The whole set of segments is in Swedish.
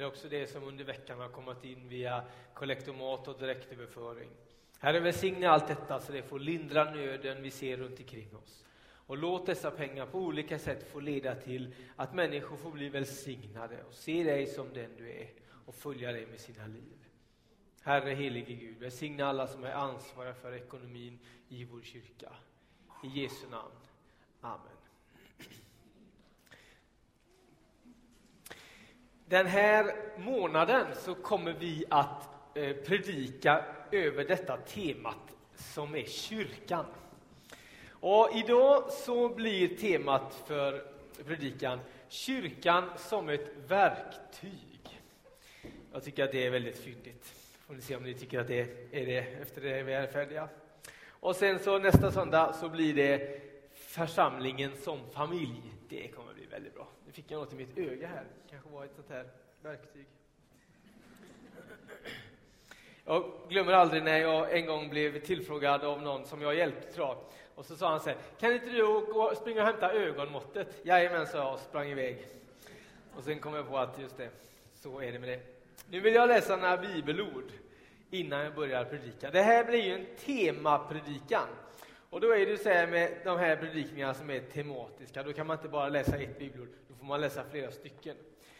men också det som under veckan har kommit in via kollektomat och direktöverföring. Herre, välsigna allt detta så det får lindra nöden vi ser runt omkring oss. Och låt dessa pengar på olika sätt få leda till att människor får bli välsignade och se dig som den du är och följa dig med sina liv. Herre helige Gud, välsigna alla som är ansvariga för ekonomin i vår kyrka. I Jesu namn. Amen. Den här månaden så kommer vi att eh, predika över detta temat som är kyrkan. Och idag så blir temat för predikan kyrkan som ett verktyg. Jag tycker att det är väldigt fyndigt. Får ni se om ni tycker att det är det efter det vi är färdiga. Och sen så nästa söndag så blir det församlingen som familj. Det kommer bli väldigt bra. Nu fick jag något i mitt öga här. Det kanske var ett sånt här verktyg. Jag glömmer aldrig när jag en gång blev tillfrågad av någon som jag hjälpte, tror jag. Och så sa han så här, kan inte du gå, springa och hämta ögonmåttet? Jajamän, sa jag och sprang iväg. Och sen kom jag på att just det, så är det med det. Nu vill jag läsa några bibelord innan jag börjar predika. Det här blir ju en temapredikan. Och då är det så här med de här predikningarna som är tematiska, då kan man inte bara läsa ett bibelord, då får man läsa flera stycken.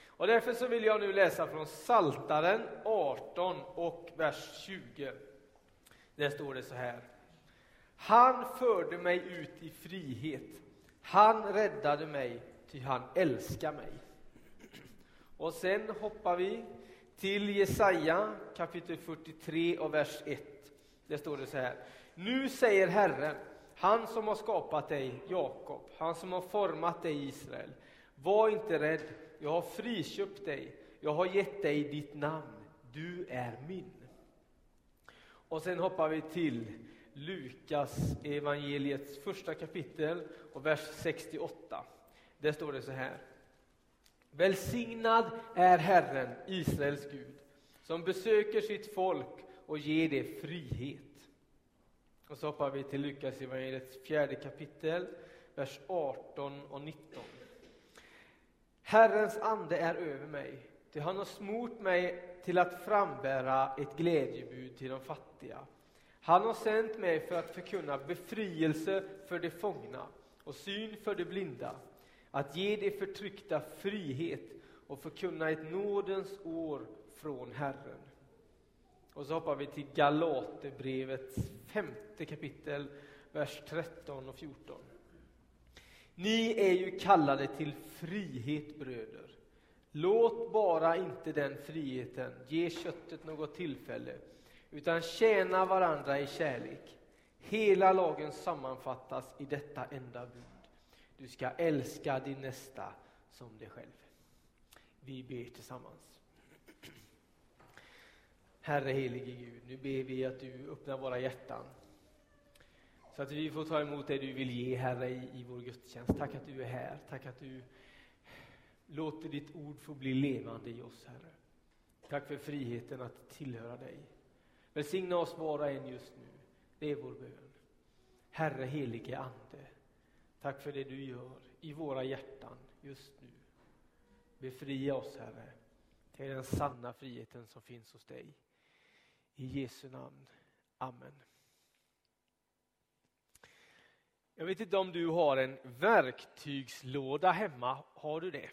Och därför så vill jag nu läsa från Saltaren 18 och vers 20. Där står det så här. Han förde mig ut i frihet. Han räddade mig, ty han älskar mig. Och sen hoppar vi till Jesaja kapitel 43 och vers 1. Där står det så här. Nu säger Herren, han som har skapat dig, Jakob, han som har format dig, Israel. Var inte rädd, jag har friköpt dig, jag har gett dig ditt namn, du är min. Och sen hoppar vi till Lukas evangeliets första kapitel och vers 68. Där står det så här. Välsignad är Herren, Israels Gud, som besöker sitt folk och ger det frihet. Och så hoppar vi till Lukas evangeliets fjärde kapitel, vers 18 och 19. Herrens ande är över mig, ty han har smort mig till att frambära ett glädjebud till de fattiga. Han har sänt mig för att förkunna befrielse för de fångna och syn för de blinda, att ge de förtryckta frihet och förkunna ett nådens år från Herren. Och så hoppar vi till Galaterbrevets femte kapitel, vers 13 och 14. Ni är ju kallade till frihet, bröder. Låt bara inte den friheten ge köttet något tillfälle, utan tjäna varandra i kärlek. Hela lagen sammanfattas i detta enda bud. Du ska älska din nästa som dig själv. Vi ber tillsammans. Herre helige Gud, nu ber vi att du öppnar våra hjärtan så att vi får ta emot det du vill ge, Herre, i, i vår gudstjänst. Tack att du är här. Tack att du låter ditt ord få bli levande i oss, Herre. Tack för friheten att tillhöra dig. Välsigna oss var och en just nu. Det är vår bön. Herre helige Ande, tack för det du gör i våra hjärtan just nu. Befria oss, Herre, till den sanna friheten som finns hos dig. I Jesu namn. Amen. Jag vet inte om du har en verktygslåda hemma. Har du det?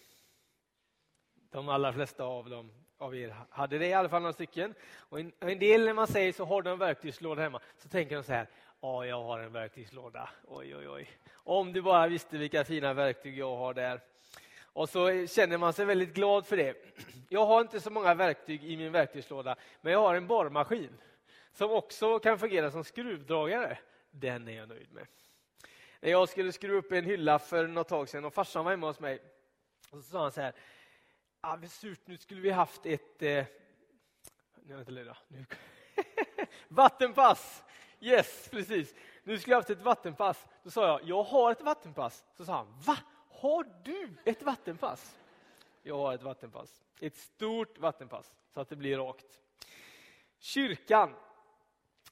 De allra flesta av dem av er hade det, i alla fall några stycken. Och en, en del när man säger så har du en verktygslåda hemma, så tänker de så här, ja, jag har en verktygslåda. Oj, oj, oj. Om du bara visste vilka fina verktyg jag har där. Och så känner man sig väldigt glad för det. Jag har inte så många verktyg i min verktygslåda, men jag har en borrmaskin som också kan fungera som skruvdragare. Den är jag nöjd med. När jag skulle skruva upp en hylla för något tag sedan och farsan var hemma hos mig, och så sa han så här, ah, surt, nu skulle vi haft ett eh, nu inte leda. Nu. vattenpass! Yes, precis. Nu skulle jag haft ett vattenpass. Då sa jag, jag har ett vattenpass. Så sa han, va? Har du ett vattenpass? Jag har ett vattenpass. Ett stort vattenpass, så att det blir rakt. Kyrkan,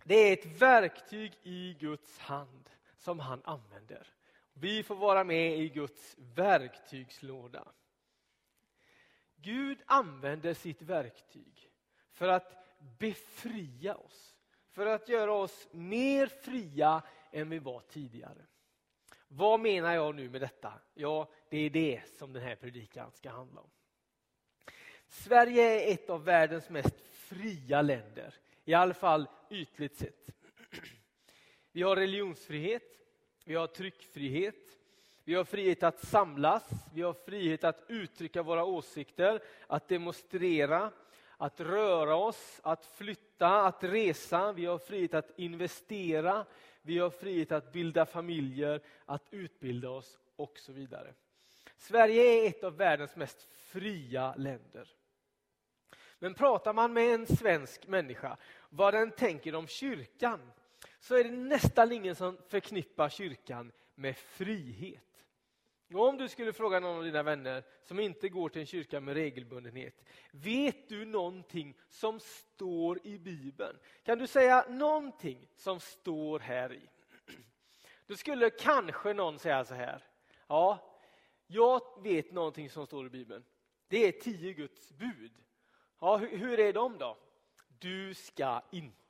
det är ett verktyg i Guds hand som han använder. Vi får vara med i Guds verktygslåda. Gud använder sitt verktyg för att befria oss. För att göra oss mer fria än vi var tidigare. Vad menar jag nu med detta? Ja, det är det som den här predikan ska handla om. Sverige är ett av världens mest fria länder, i alla fall ytligt sett. Vi har religionsfrihet, vi har tryckfrihet, vi har frihet att samlas, vi har frihet att uttrycka våra åsikter, att demonstrera, att röra oss, att flytta, att resa. Vi har frihet att investera, vi har frihet att bilda familjer, att utbilda oss och så vidare. Sverige är ett av världens mest fria länder. Men pratar man med en svensk människa vad den tänker om kyrkan så är det nästan ingen som förknippar kyrkan med frihet. Och om du skulle fråga någon av dina vänner som inte går till en kyrka med regelbundenhet. Vet du någonting som står i Bibeln? Kan du säga någonting som står här i? Då skulle kanske någon säga så här. Ja, jag vet någonting som står i Bibeln. Det är tio Guds bud. Ja, hur är de då? Du ska inte.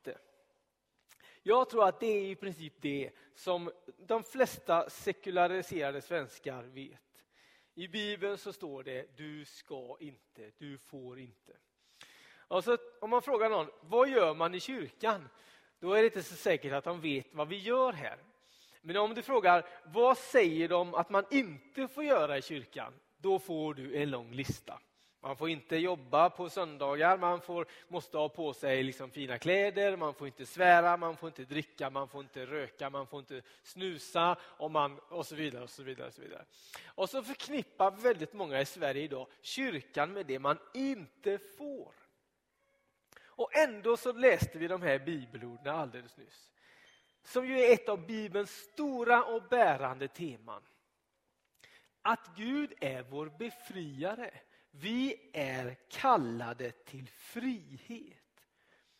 Jag tror att det är i princip det som de flesta sekulariserade svenskar vet. I Bibeln så står det du ska inte, du får inte. Alltså, om man frågar någon, vad gör man i kyrkan? Då är det inte så säkert att de vet vad vi gör här. Men om du frågar, vad säger de att man inte får göra i kyrkan? Då får du en lång lista. Man får inte jobba på söndagar, man får, måste ha på sig liksom fina kläder, man får inte svära, man får inte dricka, man får inte röka, man får inte snusa och, man, och så vidare. Och så vidare, och så vidare. Och så förknippar väldigt många i Sverige idag kyrkan med det man inte får. Och ändå så läste vi de här bibelorden alldeles nyss. Som ju är ett av Bibelns stora och bärande teman. Att Gud är vår befriare. Vi är kallade till frihet.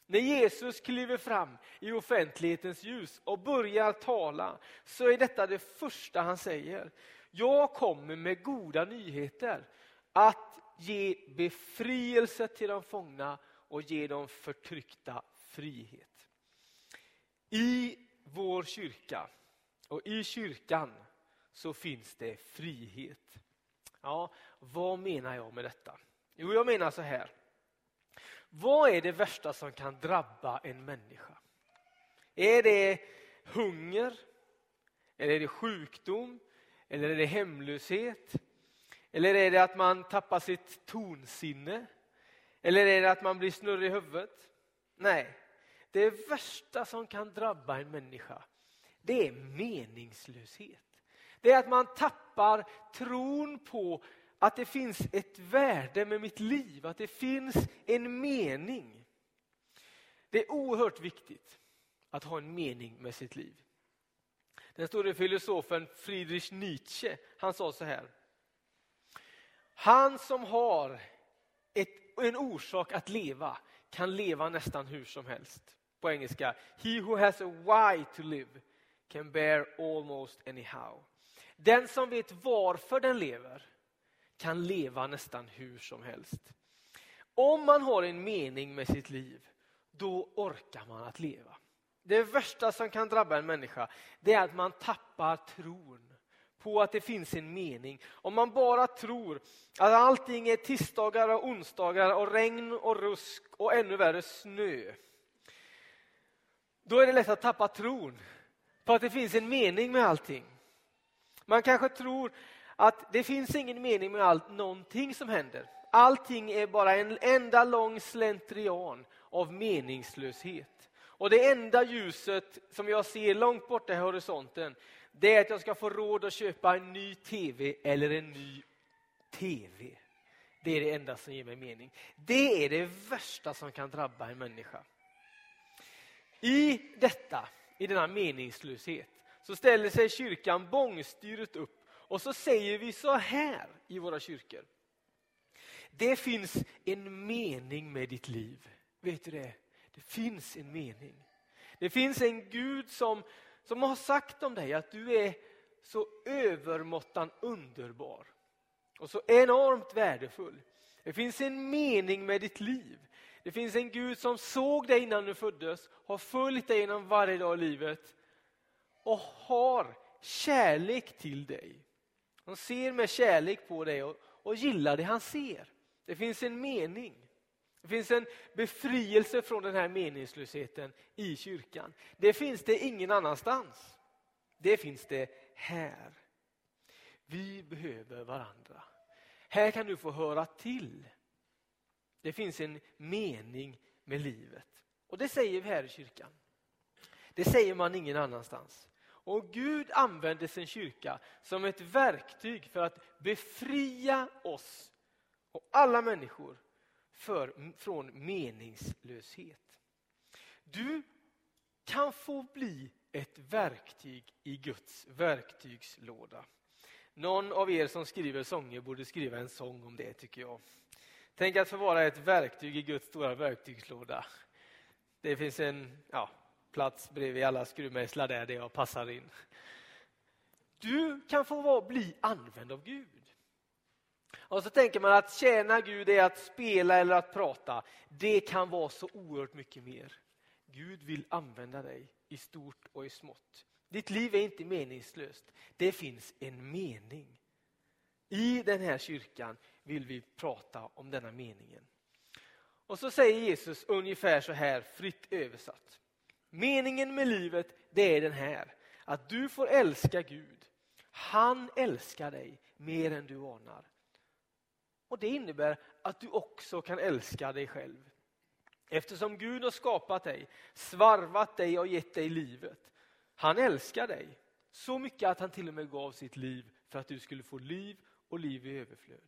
När Jesus kliver fram i offentlighetens ljus och börjar tala så är detta det första han säger. Jag kommer med goda nyheter. Att ge befrielse till de fångna och ge de förtryckta frihet. I vår kyrka och i kyrkan så finns det frihet. Ja, vad menar jag med detta? Jo, jag menar så här. Vad är det värsta som kan drabba en människa? Är det hunger? Eller är det sjukdom? Eller är det hemlöshet? Eller är det att man tappar sitt tonsinne? Eller är det att man blir snurrig i huvudet? Nej, det värsta som kan drabba en människa, det är meningslöshet. Det är att man tappar tron på att det finns ett värde med mitt liv, att det finns en mening. Det är oerhört viktigt att ha en mening med sitt liv. Den store filosofen Friedrich Nietzsche, han sa så här. Han som har ett, en orsak att leva kan leva nästan hur som helst. På engelska, he who has a why to live can bear almost anyhow. Den som vet varför den lever kan leva nästan hur som helst. Om man har en mening med sitt liv, då orkar man att leva. Det värsta som kan drabba en människa, det är att man tappar tron på att det finns en mening. Om man bara tror att allting är tisdagar och onsdagar och regn och rusk och ännu värre snö. Då är det lätt att tappa tron på att det finns en mening med allting. Man kanske tror att det finns ingen mening med allt, någonting som händer. Allting är bara en enda lång slentrian av meningslöshet. Och det enda ljuset som jag ser långt borta i horisonten, det är att jag ska få råd att köpa en ny tv eller en ny tv. Det är det enda som ger mig mening. Det är det värsta som kan drabba en människa. I detta, i denna meningslöshet, så ställer sig kyrkan bångstyrigt upp och så säger vi så här i våra kyrkor. Det finns en mening med ditt liv. Vet du det? Det finns en mening. Det finns en Gud som, som har sagt om dig att du är så övermåttan underbar och så enormt värdefull. Det finns en mening med ditt liv. Det finns en Gud som såg dig innan du föddes, har följt dig genom varje dag i livet och har kärlek till dig. Han ser med kärlek på dig och, och gillar det han ser. Det finns en mening. Det finns en befrielse från den här meningslösheten i kyrkan. Det finns det ingen annanstans. Det finns det här. Vi behöver varandra. Här kan du få höra till. Det finns en mening med livet. Och det säger vi här i kyrkan. Det säger man ingen annanstans. Och Gud använder sin kyrka som ett verktyg för att befria oss och alla människor för, från meningslöshet. Du kan få bli ett verktyg i Guds verktygslåda. Någon av er som skriver sånger borde skriva en sång om det tycker jag. Tänk att få vara ett verktyg i Guds stora verktygslåda. Det finns en ja, plats bredvid alla skruvmejslar där, där jag passar in. Du kan få vara, bli använd av Gud. Och så tänker man att tjäna Gud är att spela eller att prata. Det kan vara så oerhört mycket mer. Gud vill använda dig i stort och i smått. Ditt liv är inte meningslöst. Det finns en mening. I den här kyrkan vill vi prata om denna meningen. Och så säger Jesus ungefär så här, fritt översatt. Meningen med livet, det är den här. Att du får älska Gud. Han älskar dig mer än du anar. Och Det innebär att du också kan älska dig själv. Eftersom Gud har skapat dig, svarvat dig och gett dig livet. Han älskar dig så mycket att han till och med gav sitt liv för att du skulle få liv och liv i överflöd.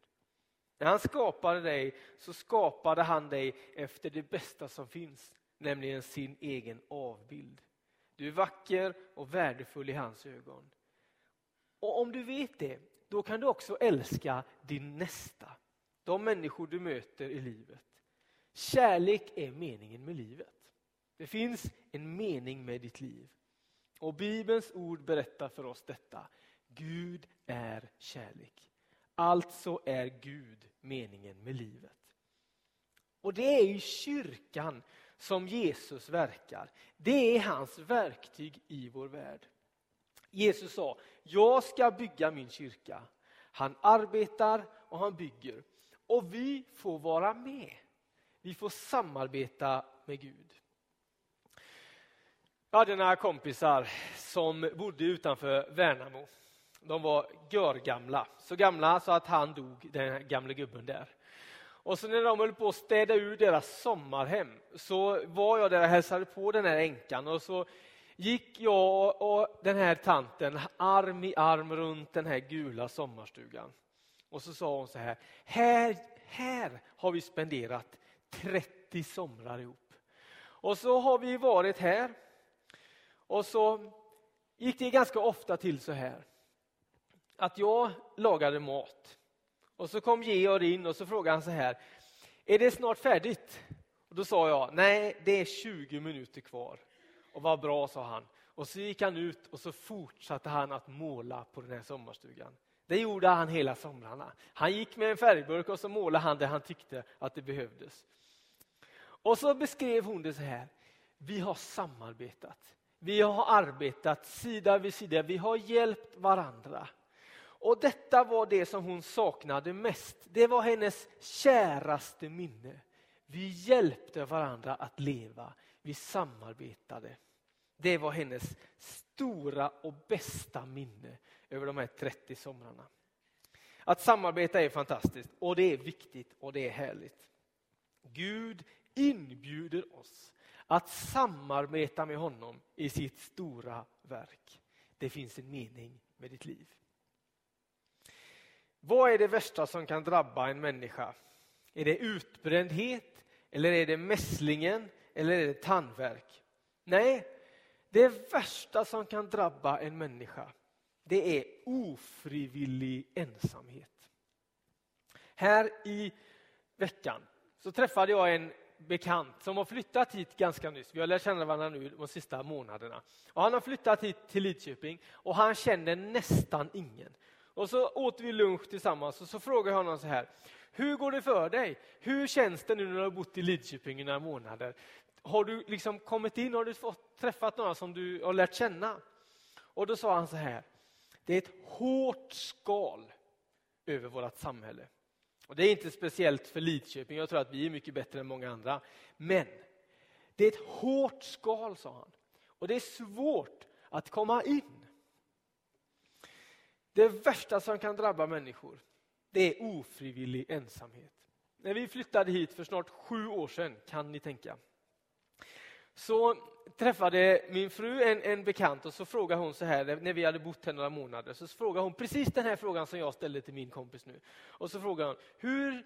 När han skapade dig så skapade han dig efter det bästa som finns, nämligen sin egen avbild. Du är vacker och värdefull i hans ögon. Och om du vet det, då kan du också älska din nästa. De människor du möter i livet. Kärlek är meningen med livet. Det finns en mening med ditt liv. Och Bibelns ord berättar för oss detta. Gud är kärlek. Alltså är Gud meningen med livet. Och det är i kyrkan som Jesus verkar. Det är hans verktyg i vår värld. Jesus sa, jag ska bygga min kyrka. Han arbetar och han bygger. Och vi får vara med. Vi får samarbeta med Gud. Jag hade några kompisar som bodde utanför Värnamo. De var görgamla, så gamla så att han dog, den gamle gubben där. Och så när de höll på att städa ur deras sommarhem så var jag där och hälsade på den här änkan och så gick jag och den här tanten arm i arm runt den här gula sommarstugan. Och så sa hon så här, här, här har vi spenderat 30 somrar ihop. Och så har vi varit här och så gick det ganska ofta till så här att jag lagade mat och så kom Georg in och så frågade han så här, är det snart färdigt? Och Då sa jag, nej det är 20 minuter kvar. Och vad bra, sa han. Och så gick han ut och så fortsatte han att måla på den här sommarstugan. Det gjorde han hela somrarna. Han gick med en färgburk och så målade han det han tyckte att det behövdes. Och så beskrev hon det så här. Vi har samarbetat. Vi har arbetat sida vid sida. Vi har hjälpt varandra. Och detta var det som hon saknade mest. Det var hennes käraste minne. Vi hjälpte varandra att leva. Vi samarbetade. Det var hennes stora och bästa minne över de här 30 somrarna. Att samarbeta är fantastiskt och det är viktigt och det är härligt. Gud inbjuder oss att samarbeta med honom i sitt stora verk. Det finns en mening med ditt liv. Vad är det värsta som kan drabba en människa? Är det utbrändhet eller är det mässlingen eller är det tandvärk? Nej, det värsta som kan drabba en människa det är ofrivillig ensamhet. Här i veckan så träffade jag en bekant som har flyttat hit ganska nyss. Vi har lärt känna varandra nu de sista månaderna. Och han har flyttat hit till Lidköping och han känner nästan ingen. Och så åt vi lunch tillsammans och så frågade jag honom så här. Hur går det för dig? Hur känns det nu när du har bott i Lidköping i några månader? Har du liksom kommit in, har du fått, träffat några som du har lärt känna? Och då sa han så här, det är ett hårt skal över vårt samhälle. Och Det är inte speciellt för Lidköping, jag tror att vi är mycket bättre än många andra. Men det är ett hårt skal, sa han. Och det är svårt att komma in. Det värsta som kan drabba människor, det är ofrivillig ensamhet. När vi flyttade hit för snart sju år sedan, kan ni tänka, så träffade min fru en, en bekant och så frågade hon så här, när vi hade bott här några månader, så frågade hon precis den här frågan som jag ställde till min kompis nu. Och så frågade hon, hur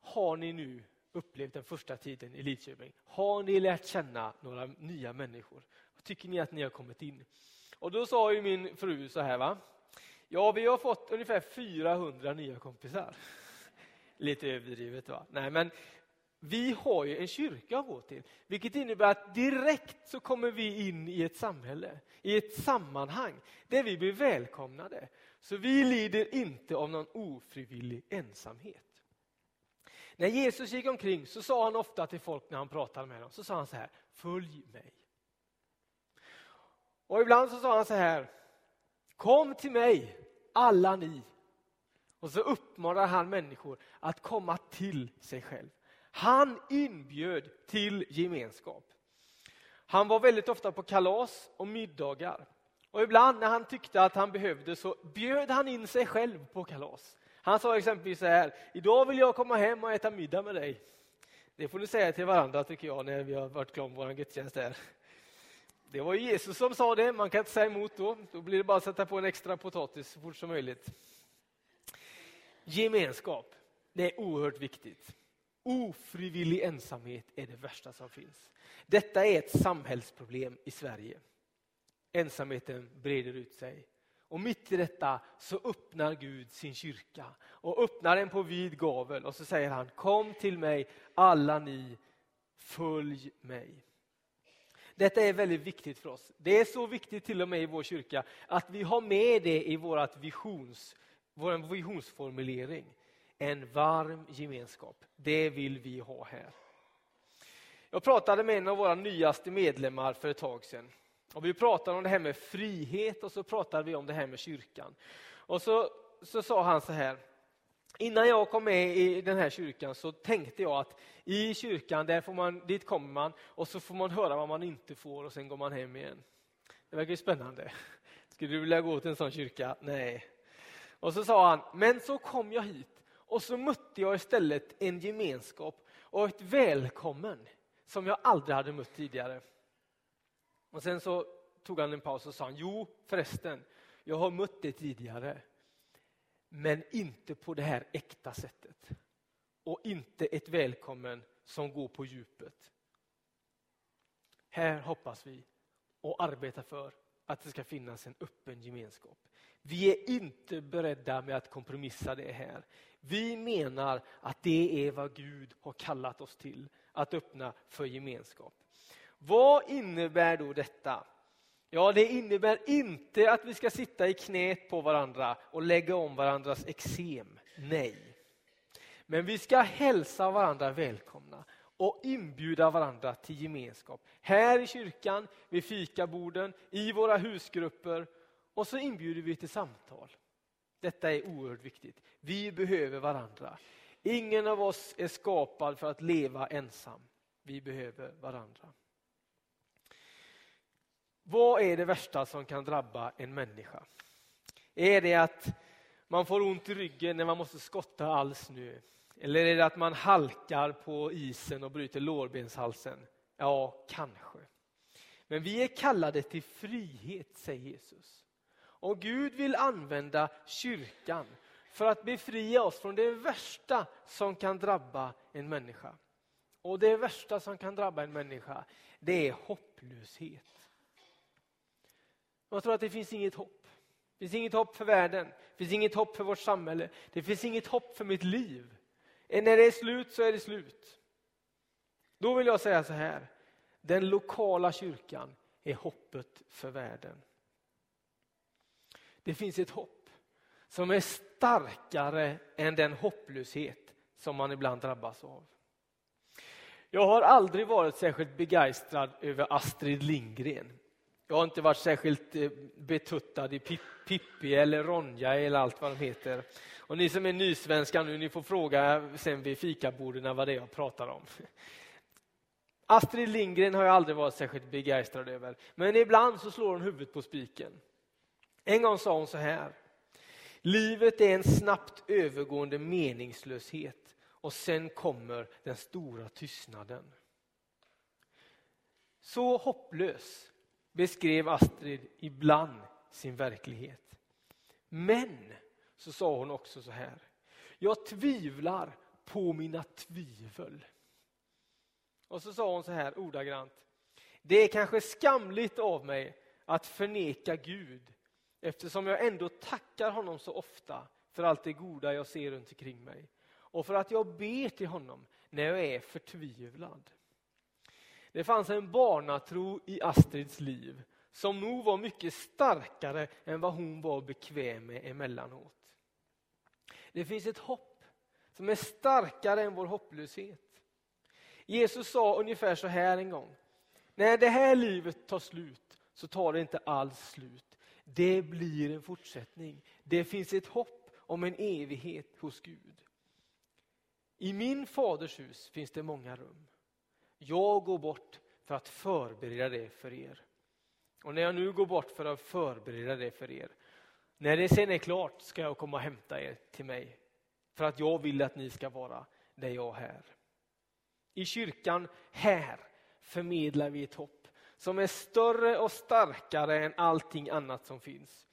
har ni nu upplevt den första tiden i Lidköping? Har ni lärt känna några nya människor? Tycker ni att ni har kommit in? Och då sa ju min fru så här, va? Ja, vi har fått ungefär 400 nya kompisar. Lite överdrivet va? Nej, men vi har ju en kyrka att gå till, vilket innebär att direkt så kommer vi in i ett samhälle, i ett sammanhang där vi blir välkomnade. Så vi lider inte av någon ofrivillig ensamhet. När Jesus gick omkring så sa han ofta till folk när han pratade med dem, så sa han så här, följ mig. Och ibland så sa han så här, kom till mig alla ni. Och så uppmanar han människor att komma till sig själv. Han inbjöd till gemenskap. Han var väldigt ofta på kalas och middagar. Och ibland när han tyckte att han behövde så bjöd han in sig själv på kalas. Han sa exempelvis så här, idag vill jag komma hem och äta middag med dig. Det får ni säga till varandra tycker jag när vi har varit klara med vår gudstjänst här. Det var Jesus som sa det, man kan inte säga emot då. Då blir det bara att sätta på en extra potatis så fort som möjligt. Gemenskap, det är oerhört viktigt. Ofrivillig ensamhet är det värsta som finns. Detta är ett samhällsproblem i Sverige. Ensamheten breder ut sig. Och mitt i detta så öppnar Gud sin kyrka och öppnar den på vid gavel och så säger han Kom till mig alla ni, följ mig. Detta är väldigt viktigt för oss. Det är så viktigt till och med i vår kyrka att vi har med det i vårt visions, vår visionsformulering. En varm gemenskap. Det vill vi ha här. Jag pratade med en av våra nyaste medlemmar för ett tag sedan. Och vi pratade om det här med frihet och så pratade vi om det här med kyrkan. Och så, så sa han så här. Innan jag kom med i den här kyrkan så tänkte jag att i kyrkan, där får man, dit kommer man och så får man höra vad man inte får och sen går man hem igen. Det verkar ju spännande. Skulle du vilja gå till en sån kyrka? Nej. Och så sa han, men så kom jag hit och så mötte jag istället en gemenskap och ett välkommen som jag aldrig hade mött tidigare. Och sen så tog han en paus och sa, jo förresten, jag har mött det tidigare. Men inte på det här äkta sättet. Och inte ett välkommen som går på djupet. Här hoppas vi och arbetar för att det ska finnas en öppen gemenskap. Vi är inte beredda med att kompromissa det här. Vi menar att det är vad Gud har kallat oss till, att öppna för gemenskap. Vad innebär då detta? Ja, det innebär inte att vi ska sitta i knät på varandra och lägga om varandras eksem. Nej. Men vi ska hälsa varandra välkomna och inbjuda varandra till gemenskap. Här i kyrkan, vid fikaborden, i våra husgrupper och så inbjuder vi till samtal. Detta är oerhört viktigt. Vi behöver varandra. Ingen av oss är skapad för att leva ensam. Vi behöver varandra. Vad är det värsta som kan drabba en människa? Är det att man får ont i ryggen när man måste skotta all snö? Eller är det att man halkar på isen och bryter lårbenshalsen? Ja, kanske. Men vi är kallade till frihet, säger Jesus. Och Gud vill använda kyrkan för att befria oss från det värsta som kan drabba en människa. Och det värsta som kan drabba en människa, det är hopplöshet. Man tror att det finns inget hopp. Det finns inget hopp för världen, det finns inget hopp för vårt samhälle, det finns inget hopp för mitt liv. Eh, när det är slut så är det slut. Då vill jag säga så här, den lokala kyrkan är hoppet för världen. Det finns ett hopp som är starkare än den hopplöshet som man ibland drabbas av. Jag har aldrig varit särskilt begeistrad över Astrid Lindgren. Jag har inte varit särskilt eh, betuttad i Pippi eller Ronja eller allt vad de heter. Och ni som är nysvenskar nu, ni får fråga sen vid fikaborden vad det är jag pratar om. Astrid Lindgren har jag aldrig varit särskilt begeistrad över, men ibland så slår hon huvudet på spiken. En gång sa hon så här. Livet är en snabbt övergående meningslöshet och sen kommer den stora tystnaden. Så hopplös beskrev Astrid ibland sin verklighet. Men så sa hon också så här. Jag tvivlar på mina tvivel. Och så sa hon så här ordagrant. Det är kanske skamligt av mig att förneka Gud eftersom jag ändå tackar honom så ofta för allt det goda jag ser runt omkring mig och för att jag ber till honom när jag är förtvivlad. Det fanns en barnatro i Astrids liv som nog var mycket starkare än vad hon var bekväm med emellanåt. Det finns ett hopp som är starkare än vår hopplöshet. Jesus sa ungefär så här en gång. När det här livet tar slut så tar det inte alls slut. Det blir en fortsättning. Det finns ett hopp om en evighet hos Gud. I min faders hus finns det många rum. Jag går bort för att förbereda det för er. Och när jag nu går bort för att förbereda det för er, när det sen är klart ska jag komma och hämta er till mig. För att jag vill att ni ska vara där jag är här. I kyrkan här förmedlar vi ett hopp som är större och starkare än allting annat som finns.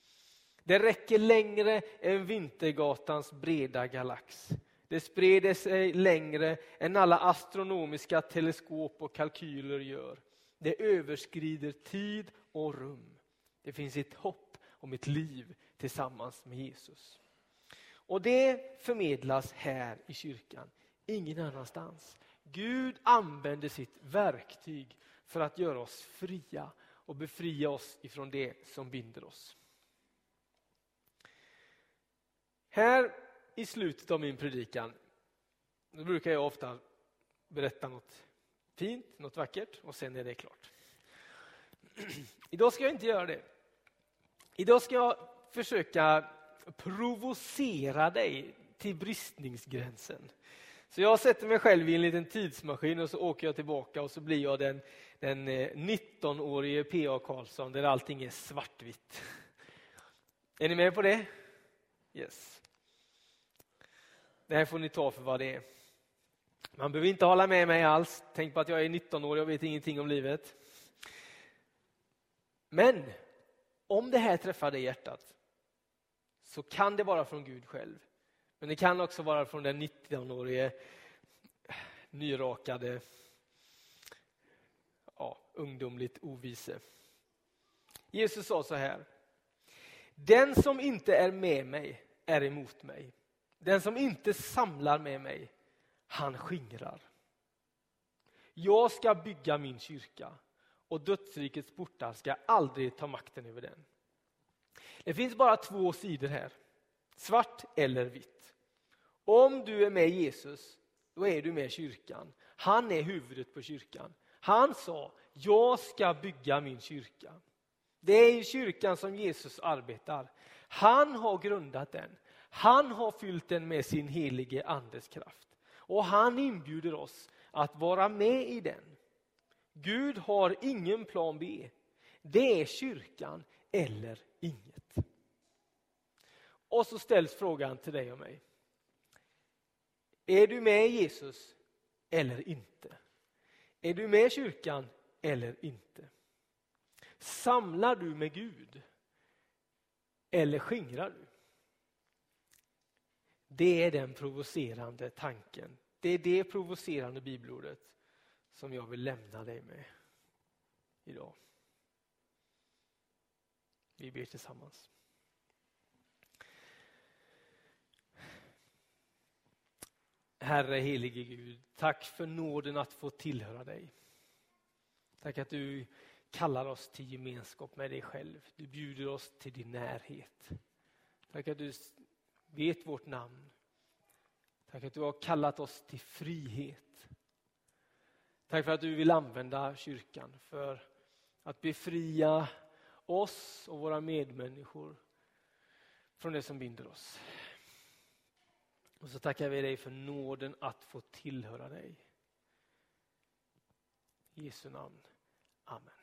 Det räcker längre än Vintergatans breda galax. Det spreder sig längre än alla astronomiska teleskop och kalkyler gör. Det överskrider tid och rum. Det finns ett hopp om ett liv tillsammans med Jesus. Och det förmedlas här i kyrkan, ingen annanstans. Gud använder sitt verktyg för att göra oss fria och befria oss ifrån det som binder oss. Här i slutet av min predikan då brukar jag ofta berätta något fint, något vackert och sen är det klart. Idag ska jag inte göra det. Idag ska jag försöka provocera dig till bristningsgränsen. Så jag sätter mig själv i en liten tidsmaskin och så åker jag tillbaka och så blir jag den, den eh, 19-årige P.A. Karlsson där allting är svartvitt. Är ni med på det? Yes. Det här får ni ta för vad det är. Man behöver inte hålla med mig alls. Tänk på att jag är 19 år och vet ingenting om livet. Men om det här träffar dig i hjärtat så kan det vara från Gud själv. Men det kan också vara från den 19-årige nyrakade, ja, ungdomligt ovise. Jesus sa så här. Den som inte är med mig är emot mig. Den som inte samlar med mig, han skingrar. Jag ska bygga min kyrka och dödsrikets portar ska aldrig ta makten över den. Det finns bara två sidor här, svart eller vitt. Om du är med Jesus, då är du med kyrkan. Han är huvudet på kyrkan. Han sa, jag ska bygga min kyrka. Det är i kyrkan som Jesus arbetar. Han har grundat den. Han har fyllt den med sin helige andes kraft. Och han inbjuder oss att vara med i den. Gud har ingen plan B. Det är kyrkan eller inget. Och så ställs frågan till dig och mig. Är du med Jesus eller inte? Är du med kyrkan eller inte? Samlar du med Gud eller skingrar du? Det är den provocerande tanken. Det är det provocerande bibelordet som jag vill lämna dig med idag. Vi ber tillsammans. Herre helige Gud, tack för nåden att få tillhöra dig. Tack att du kallar oss till gemenskap med dig själv. Du bjuder oss till din närhet. Tack att du vet vårt namn. Tack att du har kallat oss till frihet. Tack för att du vill använda kyrkan för att befria oss och våra medmänniskor från det som binder oss. Och så tackar vi dig för nåden att få tillhöra dig. I Jesu namn. Amen.